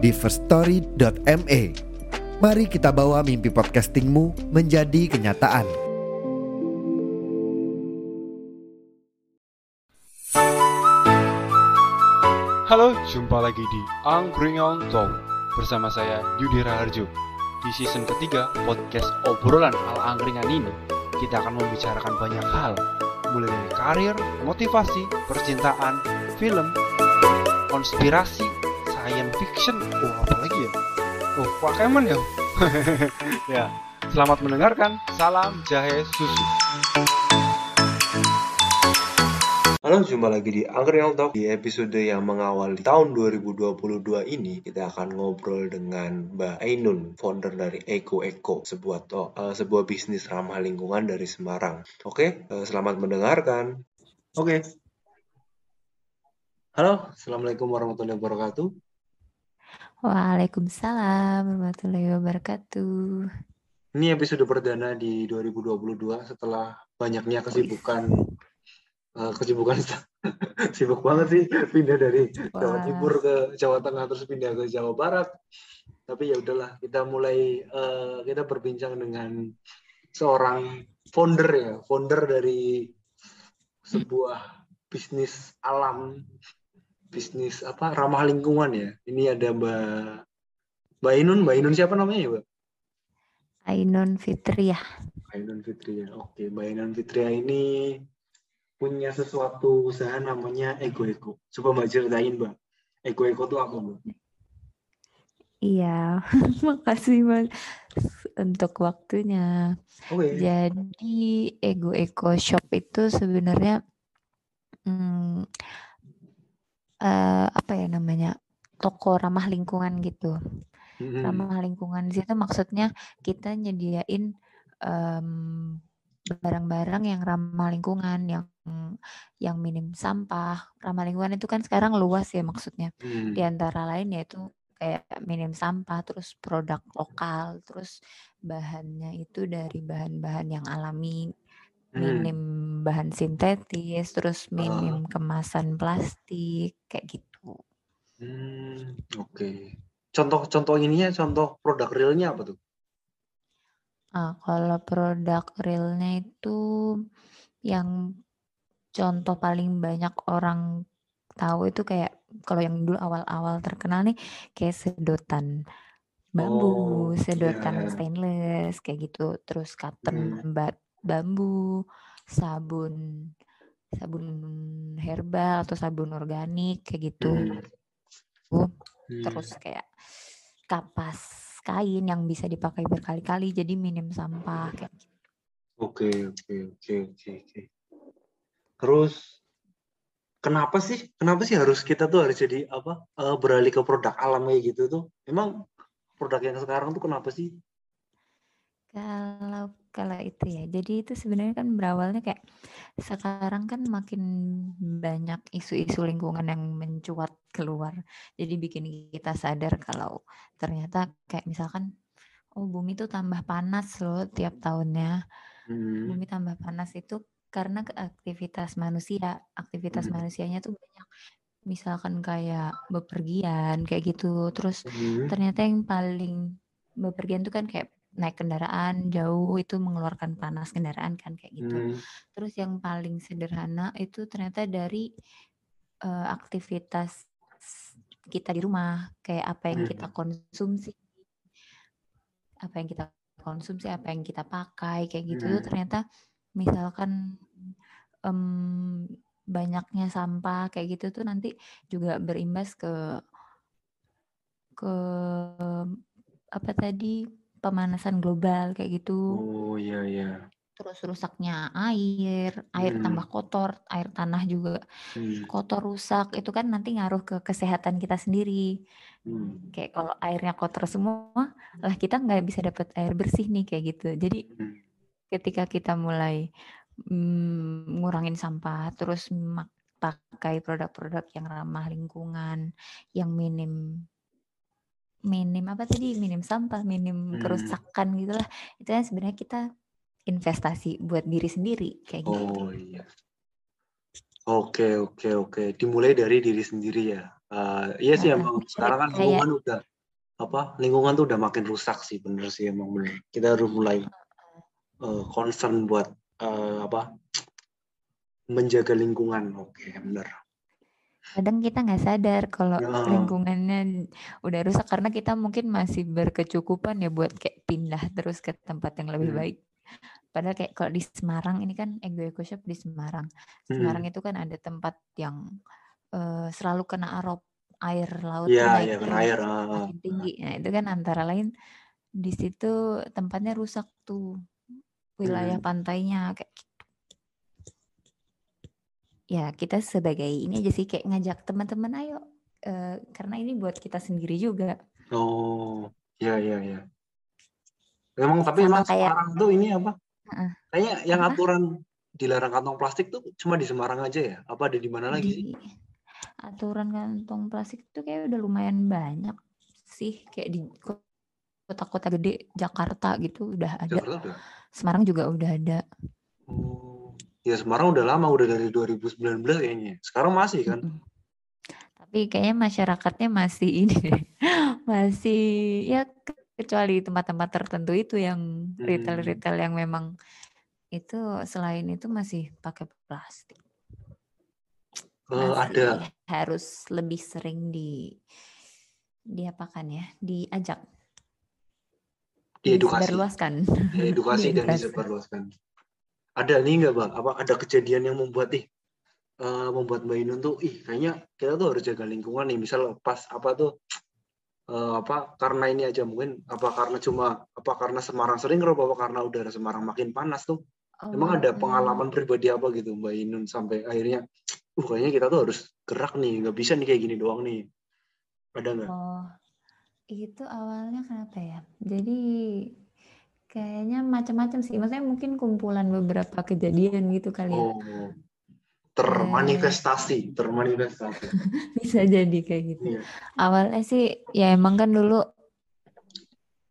di firststory.me. Mari kita bawa mimpi podcastingmu menjadi kenyataan. Halo, jumpa lagi di Angkringan Talk bersama saya Yudi Raharjo. Di season ketiga podcast obrolan ala angkringan ini, kita akan membicarakan banyak hal, mulai dari karir, motivasi, percintaan, film, konspirasi, science fiction, oh apa lagi ya? Oh, Pokemon ya? ya, selamat mendengarkan. Salam jahe susu. Halo, jumpa lagi di Angkringan Talk. Di episode yang mengawali tahun 2022 ini, kita akan ngobrol dengan Mbak Ainun, founder dari Eko Eko, sebuah to- eh, sebuah bisnis ramah lingkungan dari Semarang. Oke, eh, selamat mendengarkan. Oke. Halo, Assalamualaikum warahmatullahi wabarakatuh. Waalaikumsalam warahmatullahi wabarakatuh. Ini episode perdana di 2022 setelah banyaknya kesibukan eh, kesibukan sibuk banget sih pindah dari Jawa Wah. Timur ke Jawa Tengah terus pindah ke Jawa Barat. Tapi ya udahlah, kita mulai eh, kita berbincang dengan seorang founder ya, founder dari sebuah bisnis alam, bisnis apa ramah lingkungan ya. Ini ada Mbak Mbak Inun, Mbak Inun siapa namanya ya, Mbak? Ainun Fitriah. Ainun Fitria. Oke, Mbak Ainun Fitria ini punya sesuatu usaha namanya Ego Ego. Coba Mbak ceritain, Mbak. Ego Ego itu apa, Mbak? Iya, makasih Mas untuk waktunya. Oke. Jadi Ego Eco Shop itu sebenarnya hmm, eh, apa ya namanya toko ramah lingkungan gitu. Ramah lingkungan di situ maksudnya kita nyediain em, barang-barang yang ramah lingkungan, yang yang minim sampah. Ramah lingkungan itu kan sekarang luas ya maksudnya. Hmm. Di antara lain yaitu kayak minim sampah, terus produk lokal, terus bahannya itu dari bahan-bahan yang alami, Hmm. minim bahan sintetis, terus minim kemasan plastik, kayak gitu. Hmm, Oke. Contoh-contoh ininya, contoh produk realnya apa tuh? Ah, kalau produk realnya itu yang contoh paling banyak orang tahu itu kayak kalau yang dulu awal-awal terkenal nih kayak sedotan bambu, Oh, iya, sedotan iya. stainless kayak gitu, terus cotton ba- bambu, sabun sabun herbal atau sabun organik kayak gitu. Hmm. Hmm. Terus kayak kapas kain yang bisa dipakai berkali-kali jadi minim sampah kayak gitu. Oke, oke, oke, oke, oke. Terus kenapa sih, kenapa sih harus kita tuh harus jadi apa? eh, beralih ke produk alam kayak gitu tuh? Emang produk yang sekarang tuh kenapa sih? Kalau kalau itu ya, jadi itu sebenarnya kan berawalnya kayak sekarang kan makin banyak isu-isu lingkungan yang mencuat keluar. Jadi bikin kita sadar kalau ternyata kayak misalkan oh bumi tuh tambah panas loh tiap tahunnya. Hmm. Bumi tambah panas itu karena ke- aktivitas manusia. Aktivitas Hmm. manusianya tuh banyak misalkan kayak bepergian kayak gitu. Terus Hmm. ternyata yang paling bepergian tuh kan kayak naik kendaraan jauh itu mengeluarkan panas kendaraan kan kayak gitu. Hmm. Terus yang paling sederhana itu ternyata dari eh, aktivitas kita di rumah, kayak apa yang Hmm. kita konsumsi, apa yang kita konsumsi, apa yang kita pakai kayak gitu tuh Hmm. ternyata misalkan em, banyaknya sampah kayak gitu tuh nanti juga berimbas ke ke apa tadi pemanasan global kayak gitu. Oh iya iya. terus rusaknya air, air Hmm. tambah kotor, air tanah juga Hmm. kotor rusak, itu kan nanti ngaruh ke kesehatan kita sendiri. Hmm. Kayak kalau airnya kotor semua, lah kita nggak bisa dapat air bersih nih kayak gitu. Jadi Hmm. ketika kita mulai mm, ngurangin sampah, terus mak- pakai produk-produk yang ramah lingkungan, yang minim minim apa tadi minim sampah, minim Hmm. kerusakan gitulah. Itu kan sebenarnya kita investasi buat diri sendiri kayak gitu. Oh iya. Oke oke oke. Dimulai dari diri sendiri ya. Eh, iya sih Heeh, emang sekarang kan kayak- lingkungan udah apa? Lingkungan tuh udah makin rusak sih bener sih emang bener. Kita harus mulai eh, concern buat eh, apa? Menjaga lingkungan. Oke bener. Kadang kita nggak sadar kalau Ya. lingkungannya udah rusak karena kita mungkin masih berkecukupan ya buat kayak pindah terus ke tempat yang lebih Hmm. baik. Padahal kayak kalau di Semarang ini kan Ego Eco Shop di Semarang. Hmm. Semarang itu kan ada tempat yang eh, selalu kena arop air laut tuh naik iya kena terus air. makin tinggi. Nah, itu kan antara lain di situ tempatnya rusak tuh wilayah Hmm. pantainya kayak. Ya, kita sebagai ini aja sih kayak ngajak teman-teman ayo eh, karena ini buat kita sendiri juga. Oh iya iya iya. Emang tapi Sama emang kayak- Semarang tuh ini apa? Heeh. Kayaknya yang Apa? aturan dilarang kantong plastik tuh cuma di Semarang aja ya? Apa ada di mana lagi sih? Di aturan kantong plastik itu kayak udah lumayan banyak sih kayak di ko- kota-kota gede Jakarta gitu udah ada. Jakarta udah. Semarang juga udah ada. Ya Semarang udah lama, udah dari 2019 kayaknya. Sekarang masih kan? Tapi kayaknya masyarakatnya masih ini. Masih ya ke- kecuali tempat-tempat tertentu itu yang Hmm. retail-retail yang memang itu selain itu masih pakai plastik. Eh, Masih ada. harus lebih sering di diapakan ya, diajak, Diedukasi, disebarluaskan. diedukasi dan Diedukasi. disebarluaskan. Ada nih nggak bang? Apa ada kejadian yang membuat ih eh, membuat Mbak Inun tuh, ih kayaknya kita tuh harus jaga lingkungan nih. Misal pas apa tuh eh, apa karena ini aja mungkin apa karena cuma apa karena Semarang sering ngerok apa karena udara Semarang makin panas tuh Emang ada Oh, pengalaman pribadi apa gitu Mbak Inun sampai akhirnya, uh kayaknya kita tuh harus gerak nih, nggak bisa nih kayak gini doang nih. Ada nggak? Oh, itu awalnya kenapa ya? Jadi kayaknya macam-macam sih. Maksudnya mungkin kumpulan beberapa kejadian gitu kali ya. Oh, termanifestasi, termanifestasi. Bisa jadi kayak gitu. Iya. Awalnya sih ya emang kan dulu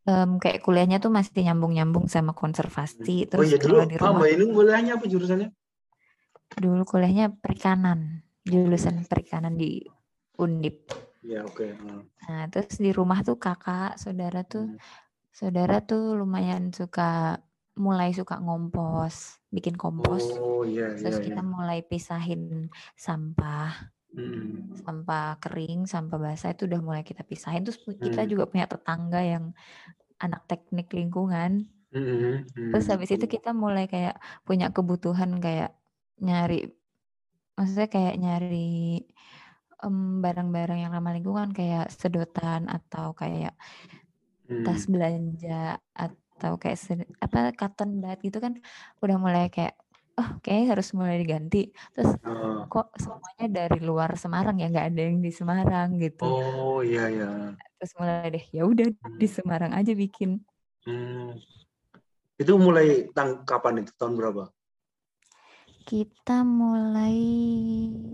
em, kayak kuliahnya tuh masih nyambung-nyambung sama konservasi. Oh Terus iya dulu, di ah, rumah Mbak Inun kuliahnya apa jurusannya? dulu kuliahnya perikanan, jurusan perikanan di Undip. Iya oke. ah. Nah, terus di rumah tuh kakak, saudara tuh, Hmm. Saudara tuh lumayan suka, mulai suka ngompos, bikin kompos. Oh iya iya. Terus iya. kita mulai pisahin sampah, Hmm. sampah kering, sampah basah itu udah mulai kita pisahin. Terus kita Hmm. juga punya tetangga yang anak teknik lingkungan. Hmm, hmm, Terus habis itu hmm. kita mulai kayak punya kebutuhan kayak nyari, maksudnya kayak nyari em, barang-barang yang ramah lingkungan kayak sedotan atau kayak Hmm. tas belanja atau kayak apa cotton bud gitu kan udah mulai kayak oh kayak harus mulai diganti terus Ah. kok semuanya dari luar Semarang ya nggak ada yang di Semarang gitu Oh iya iya. terus mulai deh ya udah di Hmm. Semarang aja bikin Hmm. Itu mulai tang kapan itu? Tahun berapa? kita mulai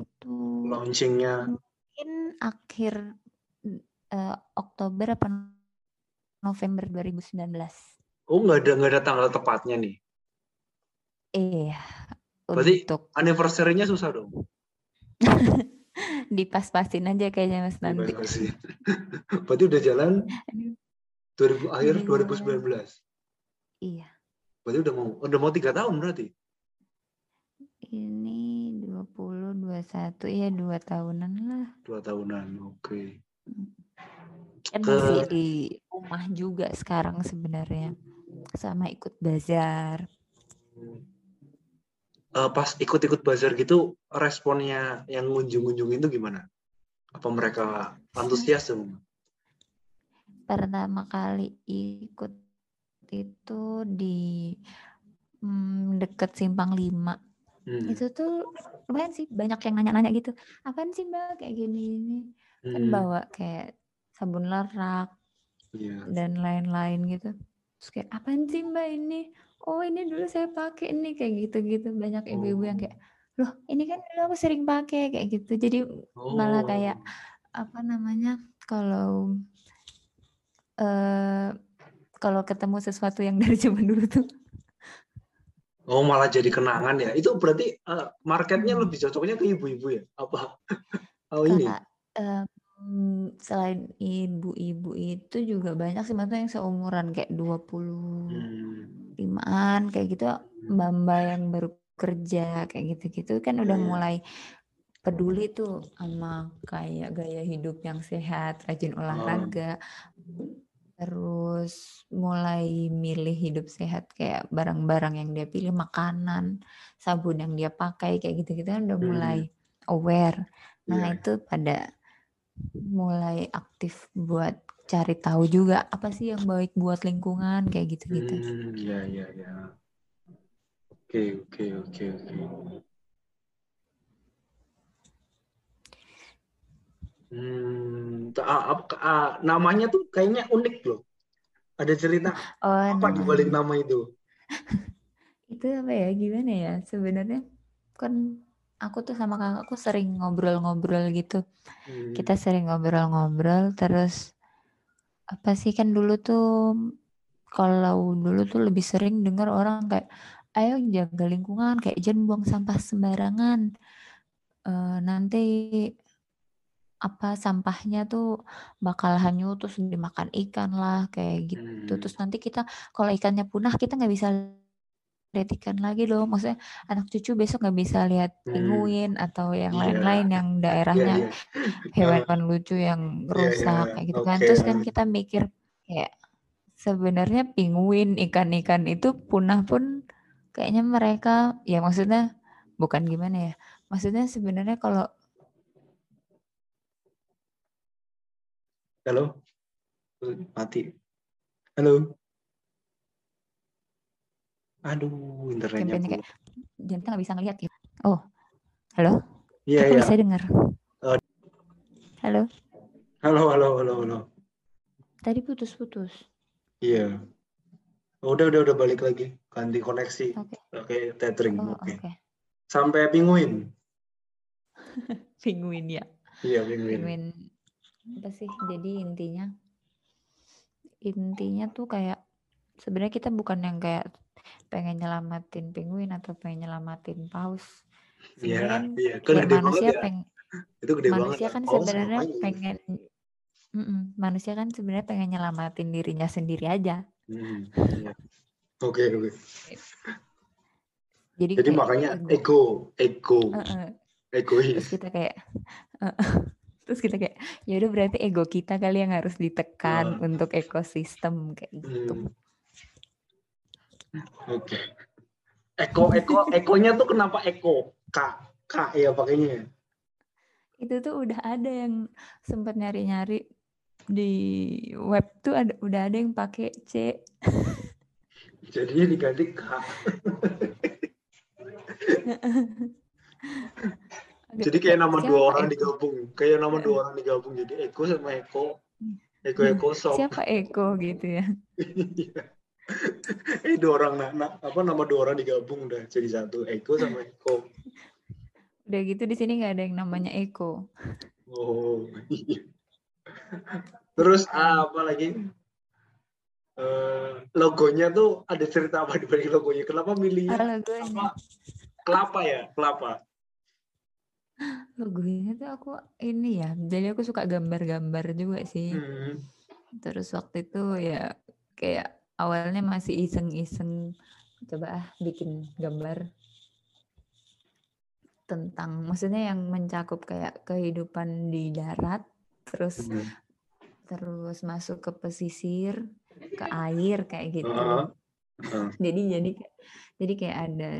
itu Launchingnya? mungkin akhir eh, Oktober apa November 2019 Oh nggak ada nggak ada tanggal tepatnya nih. iya Berarti untuk Anniversary-nya susah dong. dipas-pasin aja kayaknya mas nanti. Berarti udah jalan Aduh, 2000 akhir Udah 2019. iya Berarti udah mau udah mau tiga tahun berarti. Ini 20, 21, ya dua tahunan lah. Dua tahunan. Oke. Kan Ke- masih di rumah juga sekarang sebenarnya. Sama ikut bazar. Eh, pas ikut-ikut bazar gitu responnya yang ngunjung-ngunjungin itu gimana? Apa mereka antusias semua? Pertama kali ikut itu di mm, deket simpang lima Hmm. itu tuh lumayan sih banyak yang nanya-nanya gitu apaan sih mbak kayak gini ini kan Hmm. bawa kayak sabun lerak Iya. dan lain-lain gitu terus kayak apaan sih mbak ini oh ini dulu saya pakai ini kayak gitu-gitu banyak ibu-ibu yang Oh. kayak loh ini kan dulu aku sering pakai kayak gitu jadi malah Oh. kayak apa namanya kalau eh kalau ketemu sesuatu yang dari zaman dulu tuh Oh malah jadi kenangan ya. Itu berarti eh, marketnya lebih cocoknya ke ibu-ibu ya? Apa? Oh ini. Karena em, selain ibu-ibu itu juga banyak sih maksudnya yang seumuran kayak 25-an Hmm. kayak gitu mbak-mbak yang baru kerja kayak gitu-gitu kan udah Iya. mulai peduli tuh sama kayak gaya hidup yang sehat, rajin olahraga, terus mulai milih hidup sehat kayak barang-barang yang dia pilih, makanan, sabun yang dia pakai kayak gitu-gitu kan udah Hmm. mulai aware. Nah, Iya. itu pada mulai aktif buat cari tahu juga apa sih yang baik buat lingkungan kayak gitu-gitu. Hmm, ya, ya, ya. Oke, oke, oke, oke. Hmm, ah, ah, namanya tuh kayaknya unik loh. Ada cerita Oh, apa di balik nama itu? itu apa ya gimana ya sebenarnya kan aku tuh sama kakakku sering ngobrol-ngobrol gitu. Hmm, Kita sering ngobrol-ngobrol terus apa sih kan dulu tuh kalau dulu tuh lebih sering dengar orang kayak ayo jaga lingkungan kayak jangan buang sampah sembarangan. Eh, nanti apa sampahnya tuh bakal hanyut terus dimakan ikan lah kayak gitu. Hmm, terus nanti kita kalau ikannya punah kita nggak bisa lihat ikan lagi dong maksudnya anak cucu besok nggak bisa lihat hmm. penguin atau yang Iya, lain-lain yang iya, daerahnya iya. hewan lucu yang Iya, rusak kayak gitu kan Oke. terus kan kita mikir kayak sebenarnya penguin ikan-ikan itu punah pun kayaknya mereka ya maksudnya bukan gimana ya maksudnya sebenarnya kalau Halo? Mati. Halo? Aduh, internetnya kayak jadi kita nggak bisa ngeliat gitu oh halo Iya, aku iya. bisa dengar Oh. halo Halo, halo, halo, halo. tadi putus-putus Iya. Oh, Udah, udah, udah balik lagi. Ganti koneksi. oke Oke, tethering. oh Oke. oke Sampai penguin. penguin ya Iya, penguin. penguin apa sih jadi intinya intinya tuh kayak sebenarnya kita bukan yang kayak pengen nyelamatin penguin atau pengen nyelamatin paus sebenarnya Iya, kan iya. Kan banget manusia ya. peng Itu gede banget manusia kan. kan Paus sebenarnya pengen Mm-mm, manusia kan sebenarnya pengen nyelamatin dirinya sendiri aja Hmm, iya. Oke, oke. jadi Jadi kayak makanya ego ego, ego, Heeh. egois. terus kita kayak terus kita kayak ya udah berarti ego kita kali yang harus ditekan Ah. untuk ekosistem kayak gitu Hmm, Oke. Eko, eko, ekonya tuh kenapa eko? K, K ya pakainya. itu tuh udah ada yang sempat nyari-nyari di web tuh ada udah ada yang pakai C Jadinya diganti K. Jadi kayak nama dua siapa orang Eko? digabung. Kayak nama dua orang digabung jadi Eko sama Eko. Eko Eko Sok. siapa Eko gitu ya. eh dua orang nah, nah, apa nama dua orang digabung udah jadi satu Eko sama Eko. udah gitu di sini nggak ada yang namanya Eko Oh iya. Terus ah, apa lagi? Eh, logonya tuh ada cerita apa di balik logonya? Kenapa milihnya Ah, logonya apa? Kelapa ya, kelapa. logonya tuh aku ini ya jadi aku suka gambar-gambar juga sih Hmm. terus waktu itu ya kayak awalnya masih iseng-iseng coba ah bikin gambar tentang maksudnya yang mencakup kayak kehidupan di darat terus Hmm. terus masuk ke pesisir ke air kayak gitu Ah, ah. jadi jadi kayak- jadi kayak ada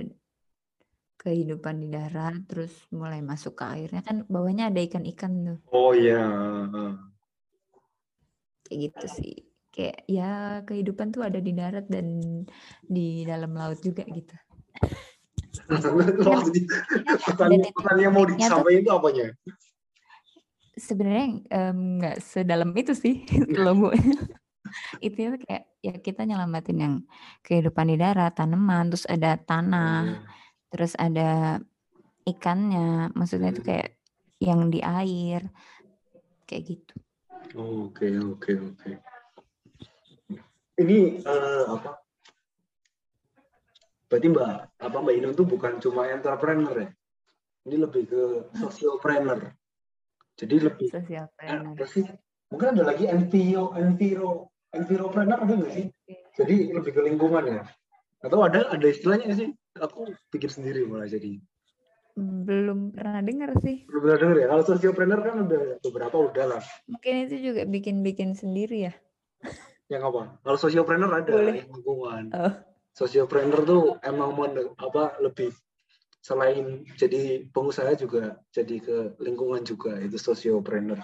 kehidupan di darat terus mulai masuk ke airnya kan bawahnya ada ikan-ikan tuh Oh iya. kayak gitu sih kayak ya kehidupan tuh ada di darat dan di dalam laut juga gitu. Pertanyaan yang mau disampaikan itu apanya? Sebenarnya nggak sedalam itu sih logonya. itu kayak ya kita nyelamatin yang kehidupan di darat, tanaman, terus ada tanah, oh. terus ada ikannya. Maksudnya itu hmm. kayak yang di air kayak gitu. Oke, oke, oke. Ini uh, apa? Berarti Mbak apa Mbak Inung tuh bukan cuma entrepreneur ya? Ini lebih ke socialpreneur. Jadi lebih socialpreneur. Eh, sih? Mungkin ada lagi enviro enviro enviropreneur ada nggak sih? Jadi lebih ke lingkungan ya? Atau ada ada istilahnya sih? Aku pikir sendiri malah jadi. Belum pernah dengar sih. Belum pernah dengar ya. Kalau socialpreneur kan udah beberapa udah lah. Mungkin itu juga bikin-bikin sendiri ya. Yang apa? Kalau socialpreneur ada Boleh. lingkungan. Oh sosiopreneur tuh emang mau apa lebih selain jadi pengusaha juga jadi ke lingkungan juga itu sosiopreneur.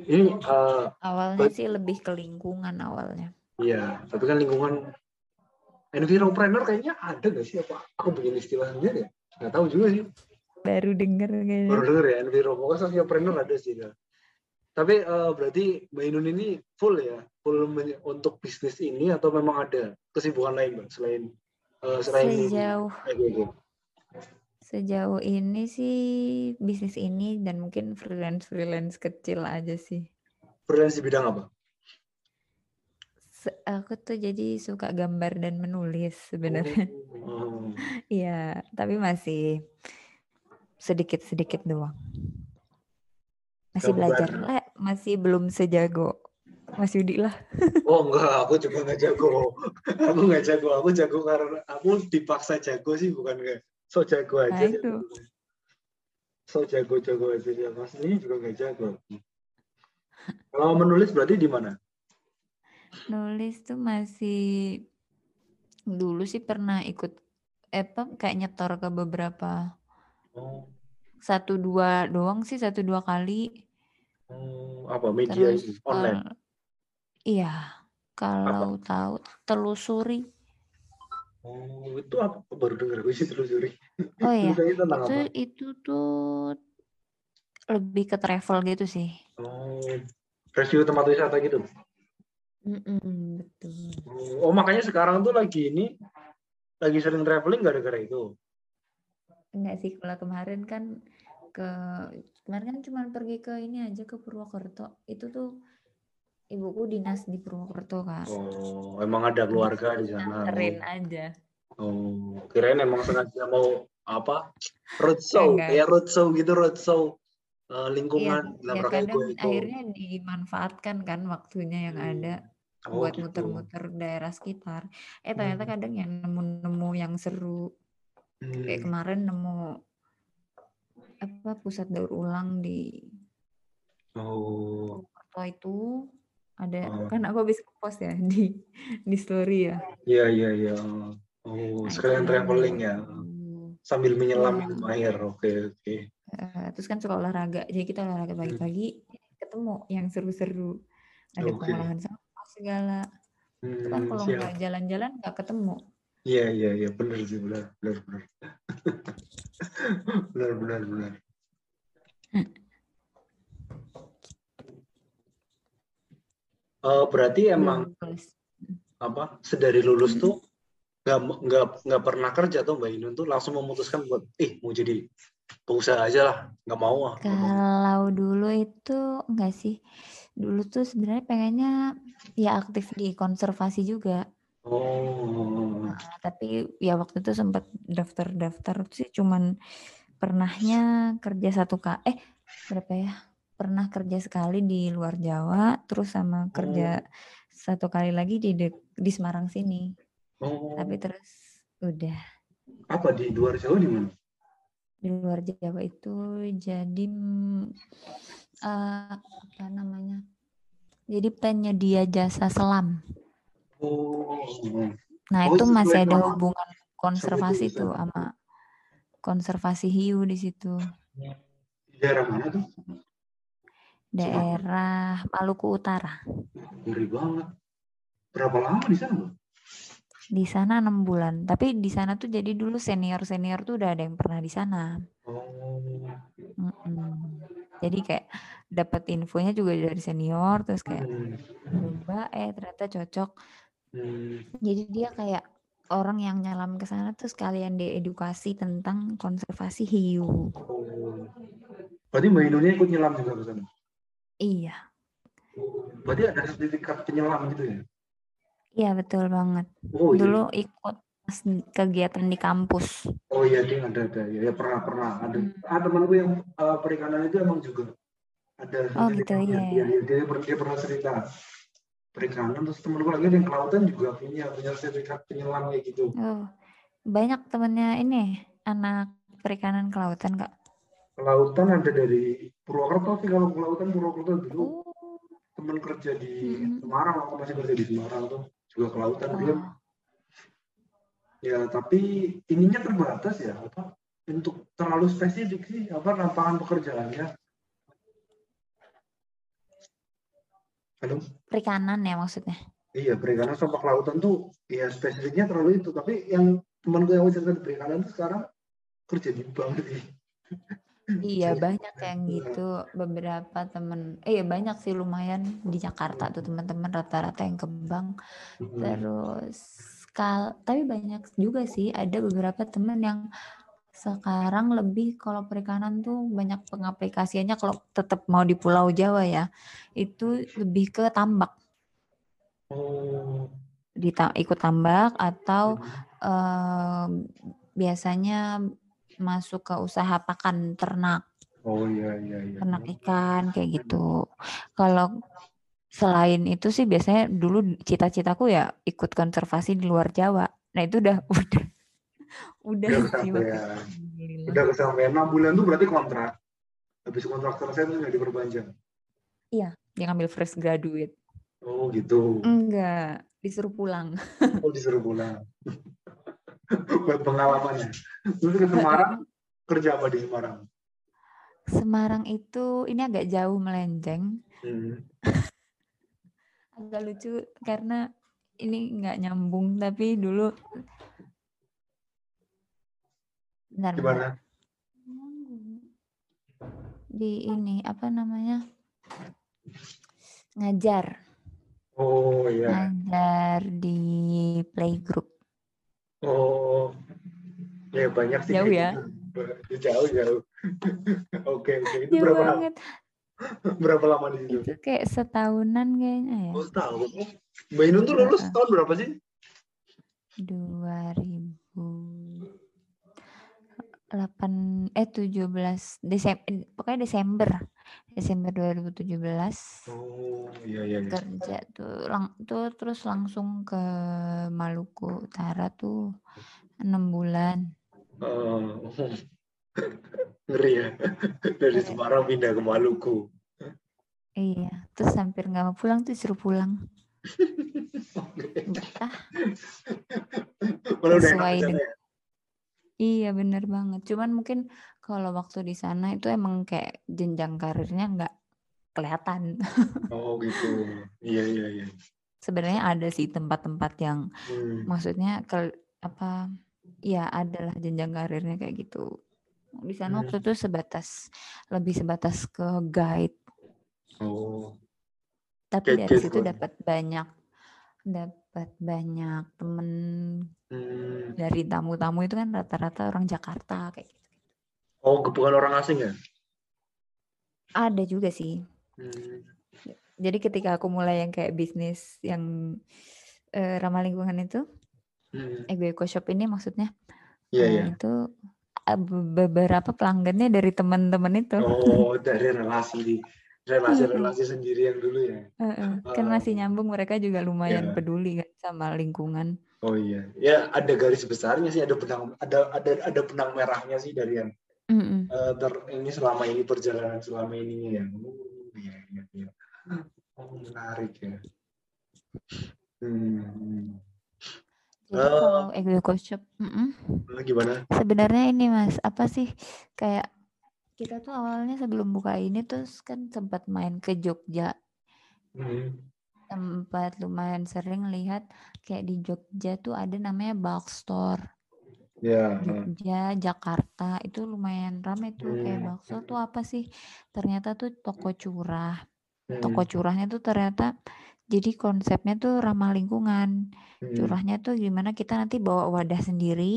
Ini uh, awalnya sih lebih ke lingkungan awalnya. Iya, tapi kan lingkungan enviropreneur kayaknya ada gak sih apa? Aku bikin istilah sendiri ya? Nggak tahu juga sih. Baru denger kayaknya. Baru denger ya, enviro. Pokoknya sosiopreneur ada sih. Ya. Tapi uh, berarti Mbak Inun ini full ya, full untuk bisnis ini atau memang ada kesibukan lain Mbak selain uh, selain sejauh ini? Sejauh ini sih bisnis ini dan mungkin freelance freelance kecil aja sih. Freelance di bidang apa? Aku tuh jadi suka gambar dan menulis sebenarnya. Oh. Iya, oh. tapi masih sedikit-sedikit doang. Masih belajar lah, masih belum sejago Mas Yudi lah. Oh enggak, aku juga nggak jago. aku nggak jago, aku jago karena aku dipaksa jago sih, bukan kayak so jago aja. Nah, itu. So jago-jago aja ya, Mas ini juga nggak jago. Kalau menulis berarti di mana? Nulis tuh masih dulu sih pernah ikut eh, apa kayak nyetor ke beberapa oh satu dua doang sih satu dua kali. Hmm, apa media Terus, ini online? Uh, iya, kalau apa? tahu telusuri. Oh, itu apa baru dengar gue sih telusuri. Oh iya, itu, itu, itu tuh lebih ke travel gitu sih. Oh, review tempat wisata gitu. Mm-mm, betul. Oh, makanya sekarang tuh lagi ini lagi sering traveling gara-gara itu. Enggak sih, kalau kemarin kan ke kemarin kan cuma pergi ke ini aja ke Purwokerto. Itu tuh ibuku dinas di Purwokerto kan. Oh, emang ada keluarga di sana. Keren aja. Oh, kirain emang sengaja mau apa? Roadshow, ya roadshow gitu roadshow uh, lingkungan. Iya, ya kadang itu. akhirnya dimanfaatkan kan waktunya yang hmm. ada oh, buat gitu. muter-muter daerah sekitar. Eh ternyata hmm. kadang yang nemu-nemu yang seru Hmm. Kayak kemarin nemu apa pusat daur ulang di oh Purwokerto itu ada oh. kan aku habis post ya di di story ya. Iya iya iya. Oh, nah, sekalian traveling ya. Sambil menyelam minum air. Oke, oke. Uh, terus kan suka olahraga. Jadi kita olahraga hmm. pagi-pagi ketemu yang seru-seru. Ada okay. pengolahan sampah segala. Hmm, itu kan hmm, kalau nggak jalan-jalan nggak ketemu. Iya iya iya. Benar sih benar benar benar. Benar benar benar. Uh, berarti emang apa sedari lulus tuh nggak nggak nggak pernah kerja tuh Mbak Inun tuh langsung memutuskan buat eh mau jadi pengusaha aja lah nggak mau ah. Kalau dulu itu enggak sih. Dulu tuh sebenarnya pengennya ya aktif di konservasi juga Oh. Nah, tapi ya waktu itu sempat daftar-daftar sih cuman pernahnya kerja satu kali eh berapa ya? Pernah kerja sekali di luar Jawa, terus sama kerja oh. satu kali lagi di di Semarang sini. Oh. Tapi terus udah. Apa di luar Jawa di mana? Di luar Jawa itu jadi uh, apa namanya? Jadi penyedia jasa selam. Oh. Nah, oh, itu masih ada hubungan konservasi tuh sama konservasi hiu di situ. Di daerah mana tuh? daerah Maluku Utara. Ngeri banget. Berapa lama di sana? Di sana enam bulan. Tapi di sana tuh jadi dulu senior-senior tuh udah ada yang pernah di sana. Oh. Mm-mm. Jadi kayak dapat infonya juga dari senior, terus kayak Hmm. coba eh ternyata cocok. Hmm. Jadi dia kayak orang yang nyelam ke sana tuh sekalian diedukasi tentang konservasi hiu. Oh. Berarti Mbak Indonesia ikut nyelam juga ke sana? Iya, Berarti ada sertifikat penyelam gitu ya? iya betul banget. Oh iya. Dulu ikut kegiatan di kampus. Oh iya, dia ada ada. Ya, ya pernah pernah ada. Hmm. Ah temanku yang eh, perikanan itu emang juga ada. Oh, gitu, iya, Iya, iya, dia, per- dia pernah cerita perikanan. Terus temanku lagi ada yang kelautan juga punya punya sertifikat penyelam kayak gitu. Oh, banyak temennya ini anak perikanan kelautan kak. Kelautan ada dari Purwokerto sih kalau kelautan Purwokerto dulu. Oh, teman kerja di Mm-mm. Semarang aku masih kerja di Semarang tuh juga kelautan dia. Oh, ya tapi ininya terbatas ya apa? Untuk terlalu spesifik sih apa lapangan pekerjaannya halo? Perikanan ya maksudnya. iya perikanan sama kelautan tuh ya spesifiknya terlalu itu. Tapi yang temanku yang cerita di perikanan tuh sekarang kerja di bank sih. Iya banyak yang gitu. Beberapa temen eh ya banyak sih lumayan di Jakarta tuh teman-teman rata-rata yang ke bank. Mm-mm. terus kal tapi banyak juga sih. Ada beberapa temen yang sekarang lebih kalau perikanan tuh banyak pengaplikasiannya kalau tetap mau di Pulau Jawa ya itu lebih ke tambak. Oh. Di ikut tambak atau em, biasanya masuk ke usaha pakan ternak. Oh iya iya iya. Ternak ikan kayak gitu. Kalau selain itu sih biasanya dulu cita-citaku ya ikut konservasi di luar Jawa. Nah itu udah udah udah sih Alhamdulillah. udah kesampaian. Enam bulan tuh berarti kontrak. Habis kontrak selesai tuh nggak diperpanjang. Dia ngambil fresh graduate. oh gitu. Enggak, disuruh pulang. oh disuruh pulang. Buat pengalamannya. Terus ke Semarang? Kerja apa di Semarang? Semarang itu ini agak jauh melenceng, Hmm. agak lucu karena ini nggak nyambung tapi dulu Bentar, gimana? Di ini apa namanya? Ngajar. Oh iya. Ngajar di playgroup. Oh. Ya banyak sih. Jauh ya? jauh jauh. Oke oke. Itu jauh berapa? banget. Berapa lama di situ? Itu kayak setahunan kayaknya ya. Oh setahun. Mbak Inun tuh lulus tahun berapa sih 2008 eh 17 Desember pokoknya Desember. Desember 2017 oh iya iya, iya. kerja tuh lang tuh terus langsung ke Maluku Utara tuh enam bulan. Oh. ngeri ya. Dari Semarang pindah ke Maluku. Iya terus hampir nggak mau pulang tuh suruh pulang. Betah enak Sesuai dengan- ya? Iya bener banget. Cuman mungkin kalau waktu di sana itu emang kayak jenjang karirnya nggak kelihatan. oh gitu iya iya iya Sebenarnya ada sih tempat-tempat yang Hmm. maksudnya ke apa ya adalah jenjang karirnya kayak gitu. Di sana Hmm. waktu itu sebatas lebih sebatas ke guide. oh Tapi dari situ dapat banyak dapat banyak temen Hmm. dari tamu-tamu itu kan rata-rata orang Jakarta kayak gitu. oh bukan orang asing ya Ada juga sih. Hmm. Jadi ketika aku mulai yang kayak bisnis yang eh, ramah lingkungan itu, Hmm. Ego Eco Shop ini maksudnya iya eh, iya itu eh, be- beberapa pelanggannya dari teman-teman itu. oh dari relasi di relasi-relasi sendiri yang dulu ya Eh, eh, Kan masih nyambung mereka juga lumayan Iya. peduli kan sama lingkungan. oh iya ya ada garis besarnya sih ada benang ada ada ada benang merahnya sih dari yang Mm-mm. eh, ter- ini selama ini perjalanan selama ini ya oh, iya iya iya oh menarik ya hmm. Jadi Eh. kalau Ego Eco Shop, mm-mm, Nah, gimana sebenarnya ini mas apa sih kayak kita tuh awalnya sebelum buka ini terus kan sempat main ke Jogja Hmm. tempat lumayan sering lihat kayak di Jogja tuh ada namanya bulk store Ya. Jogja Jakarta itu lumayan ramai tuh kayak Hmm. bulk store tuh apa sih ternyata tuh toko curah Hmm. toko curahnya tuh ternyata jadi konsepnya tuh ramah lingkungan Hmm. curahnya tuh gimana kita nanti bawa wadah sendiri.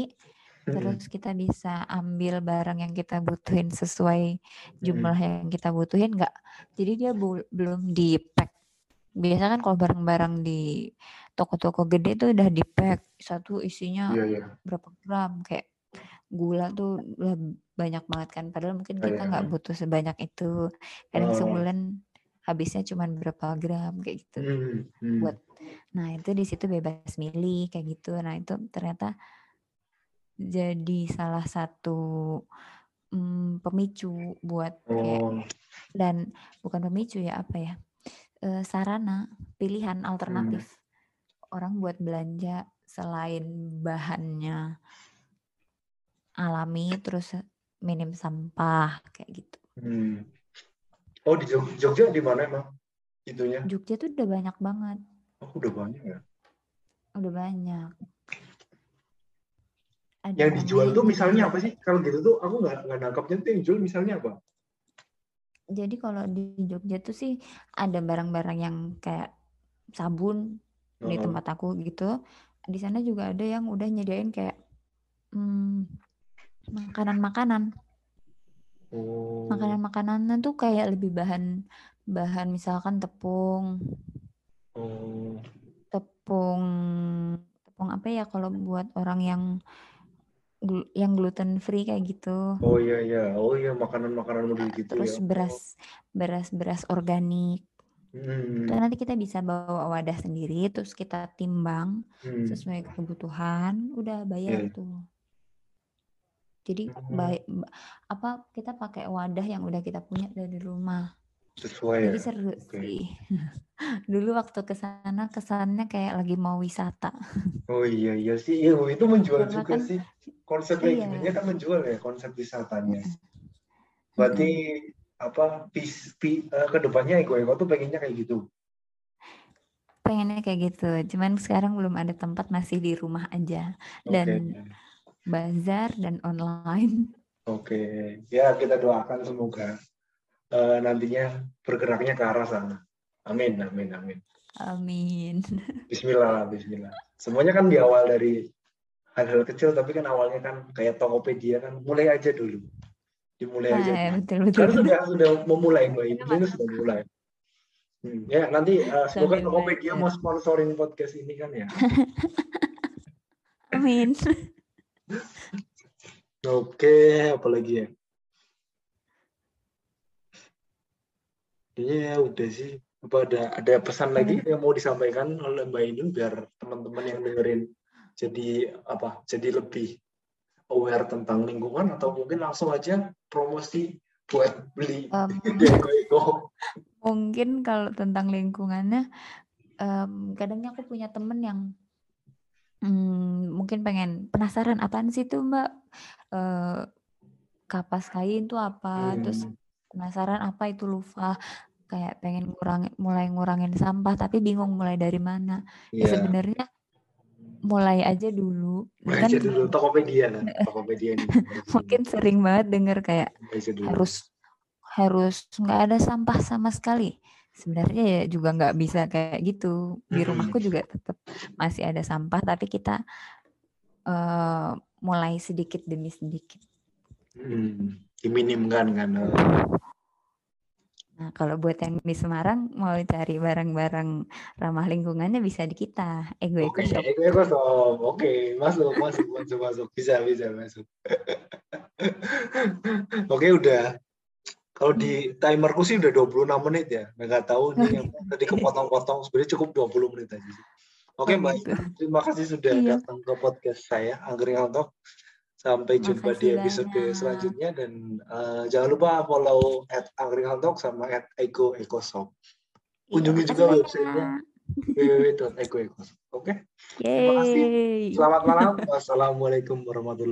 Terus kita bisa ambil barang yang kita butuhin sesuai Hmm. jumlah yang kita butuhin nggak jadi dia bu- belum di pack biasa kan kalau barang-barang di toko-toko gede tuh udah di pack satu isinya Iya, iya. berapa gram kayak gula tuh udah banyak banget kan padahal mungkin Oh, kita iya. nggak butuh sebanyak itu kadang Oh. sebulan habisnya cuma berapa gram kayak gitu Hmm. Hmm. buat nah itu di situ bebas milih kayak gitu nah itu ternyata jadi salah satu mm, pemicu buat kayak Oh. dan bukan pemicu ya apa ya eh, sarana pilihan alternatif orang buat belanja selain bahannya alami terus minim sampah kayak gitu Hmm. Oh di Jog- Jogja di mana emang itunya? Jogja tuh udah banyak banget Oh udah banyak ya. udah banyak Ada Yang dijual tuh di- misalnya apa sih? Kalau gitu tuh aku nggak nggak nangkapnya tuh yang dijual misalnya apa? jadi kalau di Jogja tuh sih ada barang-barang yang kayak sabun di Oh. tempat aku gitu. Di sana juga ada yang udah nyediain kayak hmm, makanan-makanan. Oh. Makanan-makanannya tuh kayak lebih bahan bahan misalkan tepung, Oh. tepung tepung apa ya kalau buat orang yang yang gluten free kayak gitu. Oh iya iya. Oh iya makanan-makanan model gitu Terus ya. beras beras beras organik. Hmm. Itu nanti kita bisa bawa wadah sendiri, terus kita timbang Hmm. sesuai kebutuhan, udah bayar Iya. tuh. Jadi Hmm. baik apa kita pakai wadah yang udah kita punya dari rumah. Sesuai ya. Jadi seru Oke. sih. Dulu waktu ke sana kesannya kayak lagi mau wisata. Oh iya iya sih. Iya itu menjual Karena juga kan- sih. Konsep Iya. kan menjual ya konsep wisatanya. Berarti apa pis, pi, eh, ke depannya Eko Eko tuh pengennya kayak gitu. Pengennya kayak gitu. Cuman sekarang belum ada tempat masih di rumah aja dan bazar dan online. Oke, ya kita doakan semoga eh, nantinya bergeraknya ke arah sana. Amin, amin, amin. Amin. Bismillah, lah, Bismillah. Semuanya kan di awal dari hal-hal kecil, tapi kan awalnya kan kayak Tokopedia kan mulai aja dulu, dimulai Nah, aja. ya, betul betul. Karena sudah sudah memulai Mbak ini sudah mulai. Hmm, ya nanti eh, semoga Sambil Tokopedia belajar. mau sponsorin podcast ini kan ya. Amin. Oke, apalagi ya? Kayaknya ya udah sih. Apa ada ada pesan lagi yang mau disampaikan oleh Mbak Inun biar teman-teman yang dengerin jadi apa? Jadi lebih aware tentang lingkungan atau mungkin langsung aja promosi buat beli Eko mungkin kalau tentang lingkungannya, em, kadangnya aku punya temen yang mm, mungkin pengen penasaran apaan sih tuh Mbak? Eh, kapas kain tuh apa, terus Hmm, penasaran apa itu lufa, kayak pengen ngurangin, mulai ngurangin sampah tapi bingung mulai dari mana. Ya Iya, sebenarnya mulai aja dulu, mulai aja kan dulu Tokopedia lah, Tokopedia mungkin sering banget denger kayak aja harus harus nggak ada sampah sama sekali. Sebenarnya ya juga nggak bisa kayak gitu. Di Mm-mm. rumahku juga tetap masih ada sampah, tapi kita eh, mulai sedikit demi sedikit. Hmm, diminimkan kan. Nah, kalau buat yang di Semarang mau cari barang-barang ramah lingkungannya bisa di kita, Ego Eko Oke, Shop. Eko Shop. Oke, masuk, masuk, masuk, masuk. Bisa, bisa, masuk. Oke, udah. Kalau di timerku sih udah 26 menit ya. Nggak tahu nih yang tadi kepotong-potong. Sebenarnya cukup 20 menit aja sih. Oke, Oh, Mbak gitu. Terima kasih sudah Iya. datang ke podcast saya, Angkringan Talk. Sampai jumpa di episode banyak. selanjutnya. Dan eh, jangan lupa follow at Angkringan Talk sama at Eko Shop. Iya, Kunjungi makasih juga websitenya www.ekoeko. Oke, Terima kasih. Selamat malam. Wassalamualaikum warahmatullahi